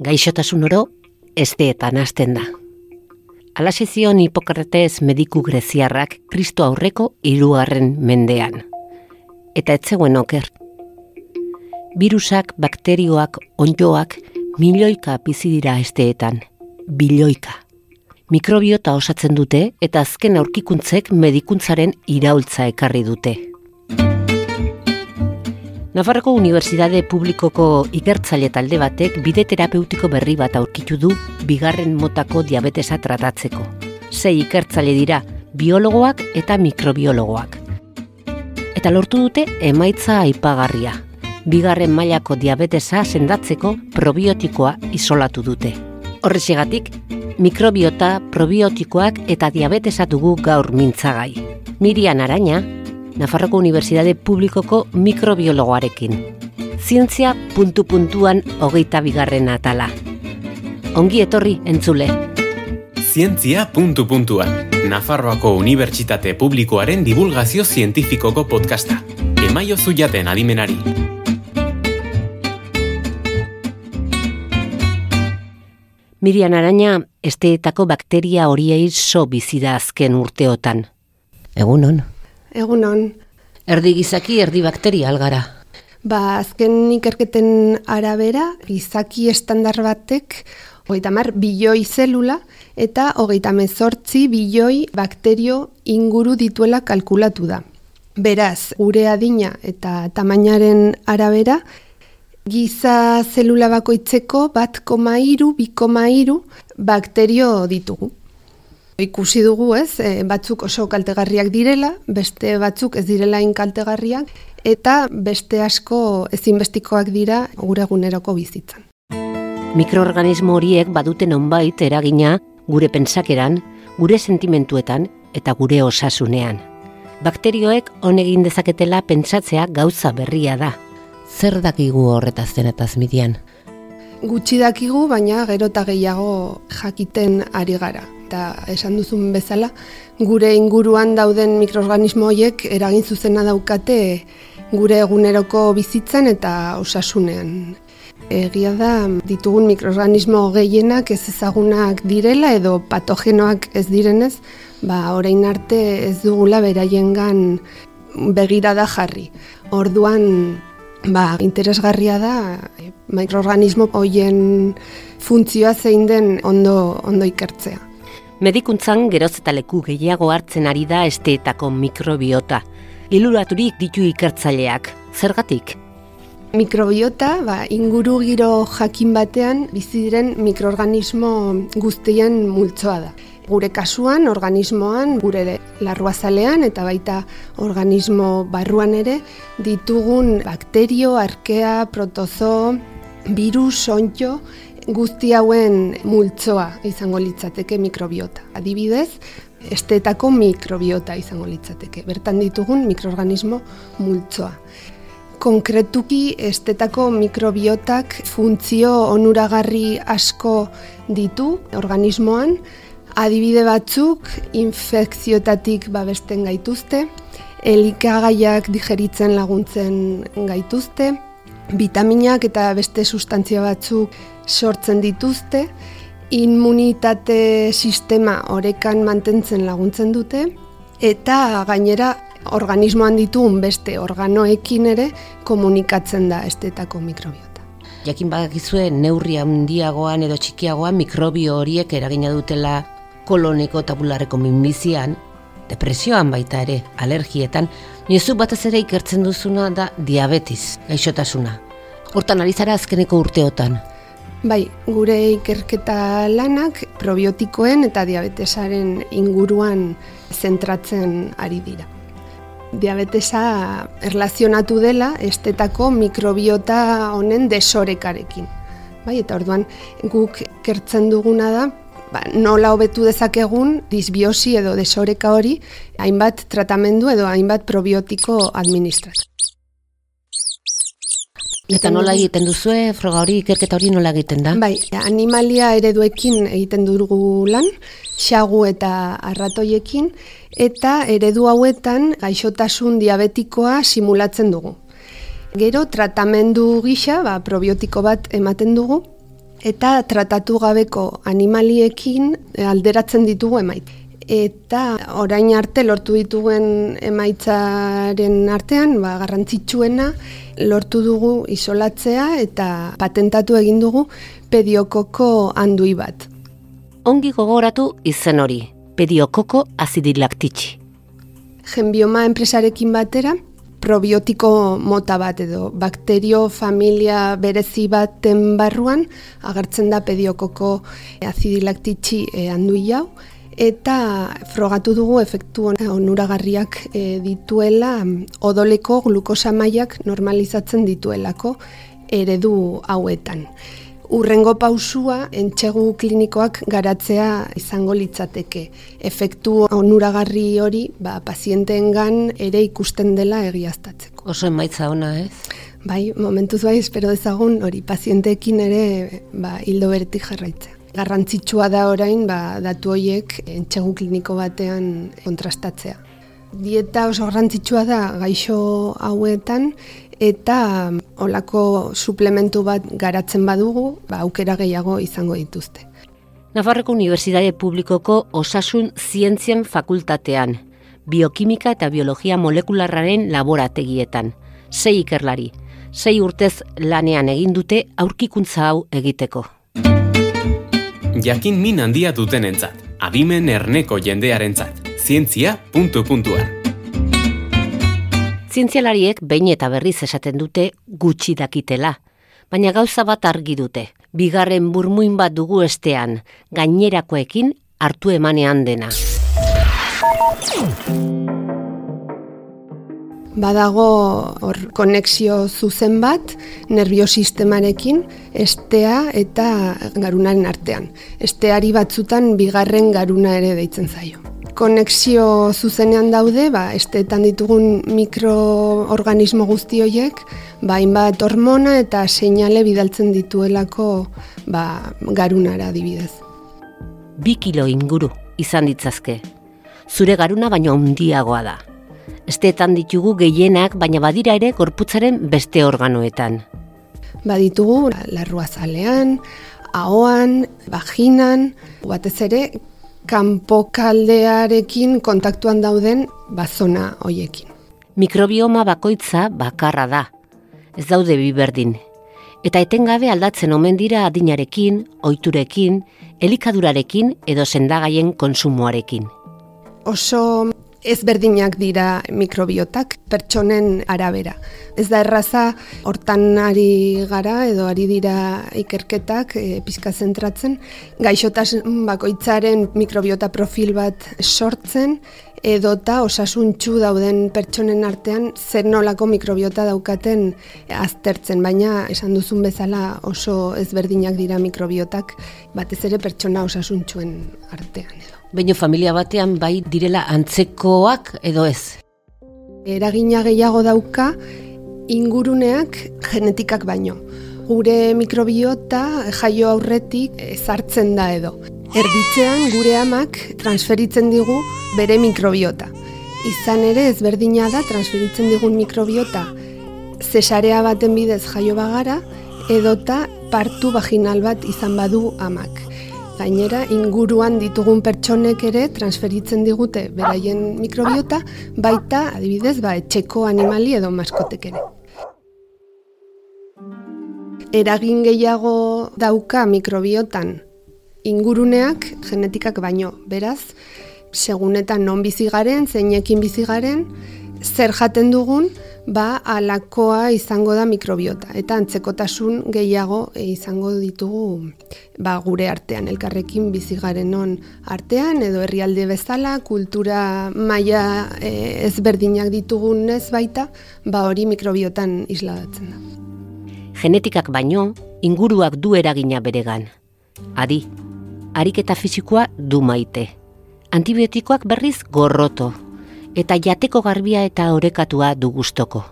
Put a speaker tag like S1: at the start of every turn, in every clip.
S1: gaixotasun oro esteetan hasten da. Alaxe zion Hipokratez mediku greziarrak Kristo aurreko hirugarren mendean. Eta etzegoen oker. Virusak, bakterioak, onjoak, milioika bizi dira esteetan. Bilioika. Mikrobiota osatzen dute eta azken aurkikuntzek medikuntzaren iraultza ekarri dute. Nafarroko Unibertsitate Publikoko ikertzaile talde batek bide terapeutiko berri bat aurkitu du bigarren motako diabetesa tratatzeko. Sei ikertzaile dira, biologoak eta mikrobiologoak. Eta lortu dute emaitza aipagarria. Bigarren mailako diabetesa sendatzeko probiotikoa isolatu dute. Horrezegatik, mikrobiota, probiotikoak eta diabetesa dugu gaur mintzagai. Mirian Araña, Nafarroko Unibertsitate Publikoko mikrobiologoarekin. Zientzia puntu puntuan hogeita bigarren atala. Ongi etorri entzule.
S2: Zientzia puntu puntuan. Nafarroako Unibertsitate Publikoaren divulgazio zientifikoko podcasta. Emaio zuiaten adimenari.
S1: Mirian Araña, esteetako bakteria horiei so bizida azken urteotan. Egunon.
S3: Egunon.
S1: Erdi gizaki, erdi bakteria algara.
S3: Ba, azken ikerketen arabera, gizaki estandar batek, hogeita mar, bilioi zelula, eta hogeita mezortzi bilioi bakterio inguru dituela kalkulatu da. Beraz, gure adina eta tamainaren arabera, giza zelula bakoitzeko bat koma iru, bi koma iru bakterio ditugu. Ikusi dugu ez, e, batzuk oso kaltegarriak direla, beste batzuk ez direla kaltegarriak, eta beste asko ezinbestikoak dira gure eguneroko bizitzan.
S1: Mikroorganismo horiek baduten onbait eragina gure pentsakeran, gure sentimentuetan eta gure osasunean. Bakterioek honegin dezaketela pentsatzea gauza berria da. Zer dakigu horretaz zenetaz midian?
S3: Gutxi dakigu, baina gero eta gehiago jakiten ari gara eta esan duzun bezala, gure inguruan dauden mikroorganismo horiek eragin zuzena daukate gure eguneroko bizitzan eta osasunean. Egia da, ditugun mikroorganismo gehienak ez ezagunak direla edo patogenoak ez direnez, ba, orain arte ez dugula beraiengan begirada jarri. Orduan, ba, interesgarria da mikroorganismo hoien funtzioa zein den ondo, ondo ikertzea.
S1: Medikuntzan geroz eta leku gehiago hartzen ari da esteetako mikrobiota. Iluraturik ditu ikertzaileak. Zergatik?
S3: Mikrobiota, ba, inguru giro jakin batean bizi diren mikroorganismo guztien multzoa da. Gure kasuan, organismoan, gure larruazalean eta baita organismo barruan ere ditugun bakterio, arkea, protozo, virus, ontxo, guzti hauen multzoa izango litzateke mikrobiota. Adibidez, estetako mikrobiota izango litzateke. Bertan ditugun mikroorganismo multzoa. Konkretuki estetako mikrobiotak funtzio onuragarri asko ditu organismoan, adibide batzuk infekziotatik babesten gaituzte, elikagaiak digeritzen laguntzen gaituzte, vitaminak eta beste sustantzia batzuk sortzen dituzte, immunitate sistema orekan mantentzen laguntzen dute, eta gainera organismoan ditugun beste organoekin ere komunikatzen da estetako mikrobiota.
S1: Jakin badakizue neurri handiagoan edo txikiagoan mikrobio horiek eragina dutela koloneko tabularreko minbizian, depresioan baita ere, alergietan, nizu batez ere ikertzen duzuna da diabetis, gaixotasuna. Hortan ari zara azkeneko urteotan.
S3: Bai, gure ikerketa lanak probiotikoen eta diabetesaren inguruan zentratzen ari dira. Diabetesa erlazionatu dela estetako mikrobiota honen desorekarekin. Bai, eta orduan guk kertzen duguna da, ba, nola hobetu dezakegun disbiosi edo desoreka hori hainbat tratamendu edo hainbat probiotiko administrat.
S1: Eta nola egiten duzue, froga hori, ikerketa hori nola egiten da?
S3: Bai, animalia ereduekin egiten dugu lan, xagu eta arratoiekin, eta eredu hauetan gaixotasun diabetikoa simulatzen dugu. Gero, tratamendu gisa, ba, probiotiko bat ematen dugu, eta tratatu gabeko animaliekin alderatzen ditugu emait. Eta orain arte lortu dituen emaitzaren artean, ba, garrantzitsuena, lortu dugu isolatzea eta patentatu egin dugu pediokoko handui bat.
S1: Ongi gogoratu izen hori, pediokoko azidilaktitxi.
S3: Genbioma enpresarekin batera, probiotiko mota bat edo bakterio familia berezi baten barruan agertzen da pediokoko azidilaktitxi e, handui hau eta frogatu dugu efektu onuragarriak e, dituela odoleko glukosa mailak normalizatzen dituelako eredu hauetan. Urrengo pausua entxegu klinikoak garatzea izango litzateke. Efektu onuragarri hori ba, pazienteengan ere ikusten dela egiaztatzeko.
S1: Oso emaitza ona, ez?
S3: Bai, momentuz bai, espero dezagun hori pazienteekin ere ba, hildo beretik jarraitzea. Garrantzitsua da orain ba, datu horiek entxegu kliniko batean kontrastatzea. Dieta oso garrantzitsua da gaixo hauetan eta olako suplementu bat garatzen badugu, ba, aukera gehiago izango dituzte.
S1: Nafarroko Unibertsitate Publikoko Osasun Zientzien Fakultatean, Biokimika eta Biologia Molekularraren laborategietan, sei ikerlari, sei urtez lanean egin dute aurkikuntza hau egiteko.
S2: Jakin min handia dutenentzat, adimen erneko jendearentzat, zientzia puntu puntuan.
S1: Zientzialariek behin eta berriz esaten dute gutxi dakitela, baina gauza bat argi dute. Bigarren burmuin bat dugu estean, gainerakoekin hartu emanean dena.
S3: Badago hor konexio zuzen bat nerviosistemarekin estea eta garunaren artean. Esteari batzutan bigarren garuna ere deitzen zaio konexio zuzenean daude, ba, estetan ditugun mikroorganismo guzti horiek, ba, hainbat hormona eta seinale bidaltzen dituelako ba, garunara adibidez.
S1: Bi kilo inguru izan ditzazke. Zure garuna baino handiagoa da. Estetan ditugu gehienak, baina badira ere gorputzaren beste organoetan.
S3: Baditugu larrua zalean, ahoan, vaginan, batez ere kanpokaldearekin kontaktuan dauden bazona hoiekin.
S1: Mikrobioma bakoitza bakarra da. Ez daude bi berdin. Eta etengabe aldatzen omen dira adinarekin, ohiturekin, elikadurarekin edo sendagaien konsumoarekin.
S3: Oso ezberdinak dira mikrobiotak pertsonen arabera. Ez da erraza hortan ari gara edo ari dira ikerketak e, pizka zentratzen, gaixotasun bakoitzaren mikrobiota profil bat sortzen edota osasuntxu dauden pertsonen artean zer nolako mikrobiota daukaten aztertzen, baina esan duzun bezala oso ezberdinak dira mikrobiotak batez ere pertsona osasuntxuen artean edo.
S1: Baina familia batean bai direla antzekoak edo ez?
S3: Eragina gehiago dauka inguruneak genetikak baino. Gure mikrobiota jaio aurretik ezartzen da edo. Erditzean gure amak transferitzen digu bere mikrobiota. Izan ere ezberdina da transferitzen digun mikrobiota zesarea baten bidez jaio bagara edota partu vaginal bat izan badu amak. Gainera, inguruan ditugun pertsonek ere transferitzen digute beraien mikrobiota, baita, adibidez, ba, etxeko animali edo maskotek ere. Eragin gehiago dauka mikrobiotan inguruneak genetikak baino, beraz, segunetan non bizi garen, zeinekin bizi garen, zer jaten dugun, ba alakoa izango da mikrobiota eta antzekotasun gehiago e, izango ditugu ba, gure artean elkarrekin bizi garenon artean edo herrialde bezala kultura maila e, ezberdinak ditugun ez baita ba hori mikrobiotan isladatzen da.
S1: Genetikak baino inguruak du eragina beregan. Adi, ariketa fisikoa du maite. Antibiotikoak berriz gorroto, eta jateko garbia eta orekatua du gustoko.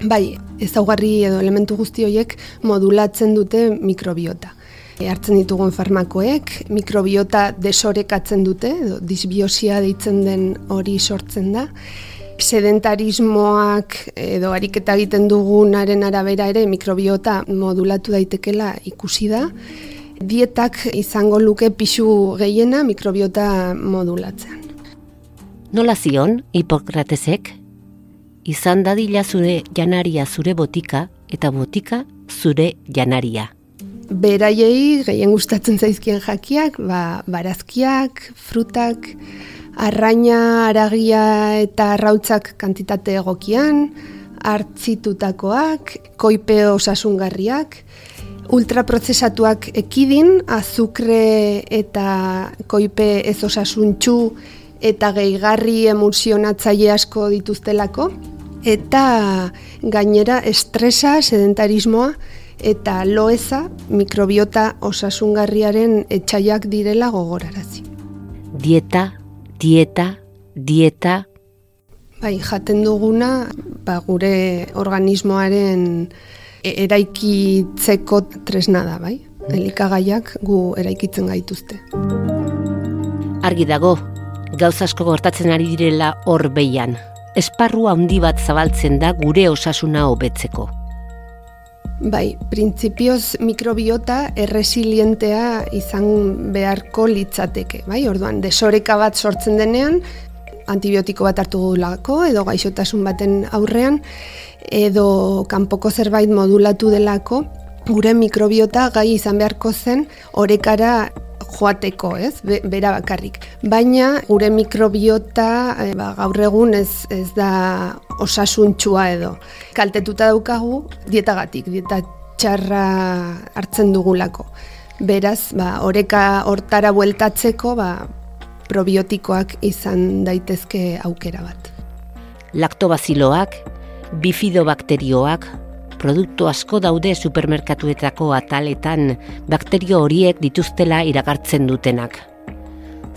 S3: Bai, ezaugarri edo elementu guzti horiek modulatzen dute mikrobiota. E, hartzen ditugun farmakoek, mikrobiota desorekatzen dute, edo disbiosia deitzen den hori sortzen da, sedentarismoak edo ariketa egiten dugunaren arabera ere mikrobiota modulatu daitekela ikusi da. Dietak izango luke pixu gehiena mikrobiota modulatzen.
S1: Nola zion, Hipokratesek? Izan dadila zure janaria zure botika eta botika zure janaria.
S3: Beraiei gehien gustatzen zaizkien jakiak, ba, barazkiak, frutak, arraina, aragia eta arrautzak kantitate egokian, hartzitutakoak, koipe osasungarriak, ultraprozesatuak ekidin, azukre eta koipe ez osasuntxu eta gehigarri emulsionatzaile asko dituztelako, eta gainera estresa, sedentarismoa, eta loeza mikrobiota osasungarriaren etxaiak direla gogorarazi.
S1: Dieta, dieta, dieta.
S3: Bai, jaten duguna, ba, gure organismoaren e, eraikitzeko tresna da, bai? Elikagaiak gu eraikitzen gaituzte.
S1: Argi dago, gauz asko gortatzen ari direla hor behian. Esparru handi bat zabaltzen da gure osasuna hobetzeko.
S3: Bai, printzipioz mikrobiota erresilientea izan beharko litzateke, bai? Orduan, desoreka bat sortzen denean, antibiotiko bat hartu gulako, edo gaixotasun baten aurrean, edo kanpoko zerbait modulatu delako, gure mikrobiota gai izan beharko zen orekara joateko, ez? bera bakarrik. Baina gure mikrobiota e, ba, gaur egun ez, ez da osasuntsua edo. Kaltetuta daukagu dietagatik, dieta txarra hartzen dugulako. Beraz, ba, oreka hortara bueltatzeko, ba, probiotikoak izan daitezke aukera bat.
S1: Laktobaziloak, bifidobakterioak, produktu asko daude supermerkatuetako ataletan bakterio horiek dituztela iragartzen dutenak.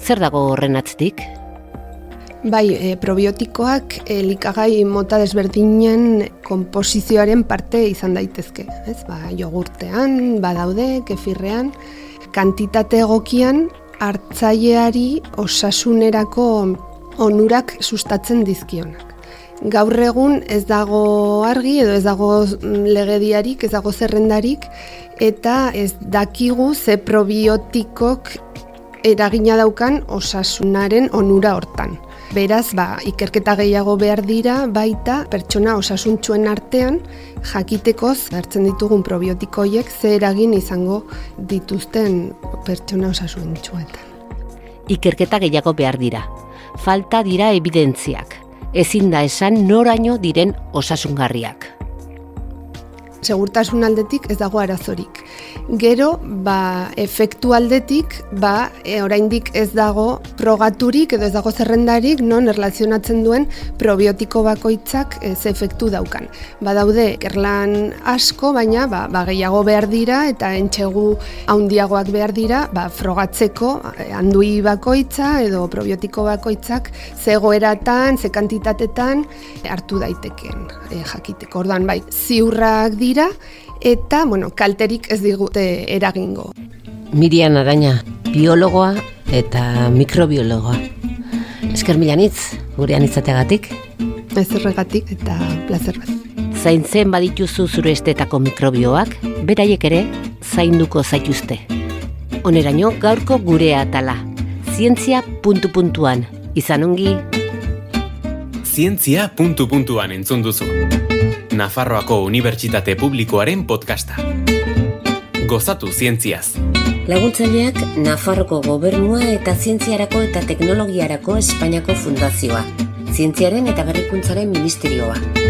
S1: Zer dago horren atztik?
S3: Bai, e, probiotikoak elikagai mota desberdinen komposizioaren parte izan daitezke. Ez? Ba, jogurtean, badaude, kefirrean, kantitate egokian hartzaileari osasunerako onurak sustatzen dizkionak gaur egun ez dago argi edo ez dago mm, legediarik, ez dago zerrendarik eta ez dakigu ze probiotikok eragina daukan osasunaren onura hortan. Beraz, ba, ikerketa gehiago behar dira baita pertsona osasuntsuen artean jakitekoz hartzen ditugun probiotikoiek ze eragin izango dituzten pertsona osasuntsuetan.
S1: Ikerketa gehiago behar dira. Falta dira evidentziak ezin da esan noraino diren osasungarriak.
S3: Segurtasun aldetik ez dago arazorik gero ba, efektu aldetik ba, e, oraindik ez dago progaturik edo ez dago zerrendarik non erlazionatzen duen probiotiko bakoitzak ez efektu daukan. Badaude erlan asko, baina ba, ba, gehiago behar dira eta entxegu handiagoak behar dira ba, frogatzeko e, handui bakoitza edo probiotiko bakoitzak zegoeratan, ze kantitatetan hartu daiteken e, jakiteko. Orduan bai, ziurrak dira, eta, bueno, kalterik ez digute eragingo.
S1: Mirian Araña, biologoa eta mikrobiologoa. Esker milanitz, gurean izateagatik?
S3: Ez erregatik eta plazer bat.
S1: Zaintzen badituzu zure estetako mikrobioak, beraiek ere zainduko zaituzte. Oneraino gaurko gure atala. Zientzia puntu puntuan. Izan ongi.
S2: Zientzia puntu puntuan entzun duzu. Nafarroako Unibertsitate Publikoaren podcasta. Gozatu zientziaz.
S1: Laguntzaileak Nafarroko Gobernua eta Zientziarako eta Teknologiarako Espainiako Fundazioa. Zientziaren eta Berrikuntzaren Ministerioa.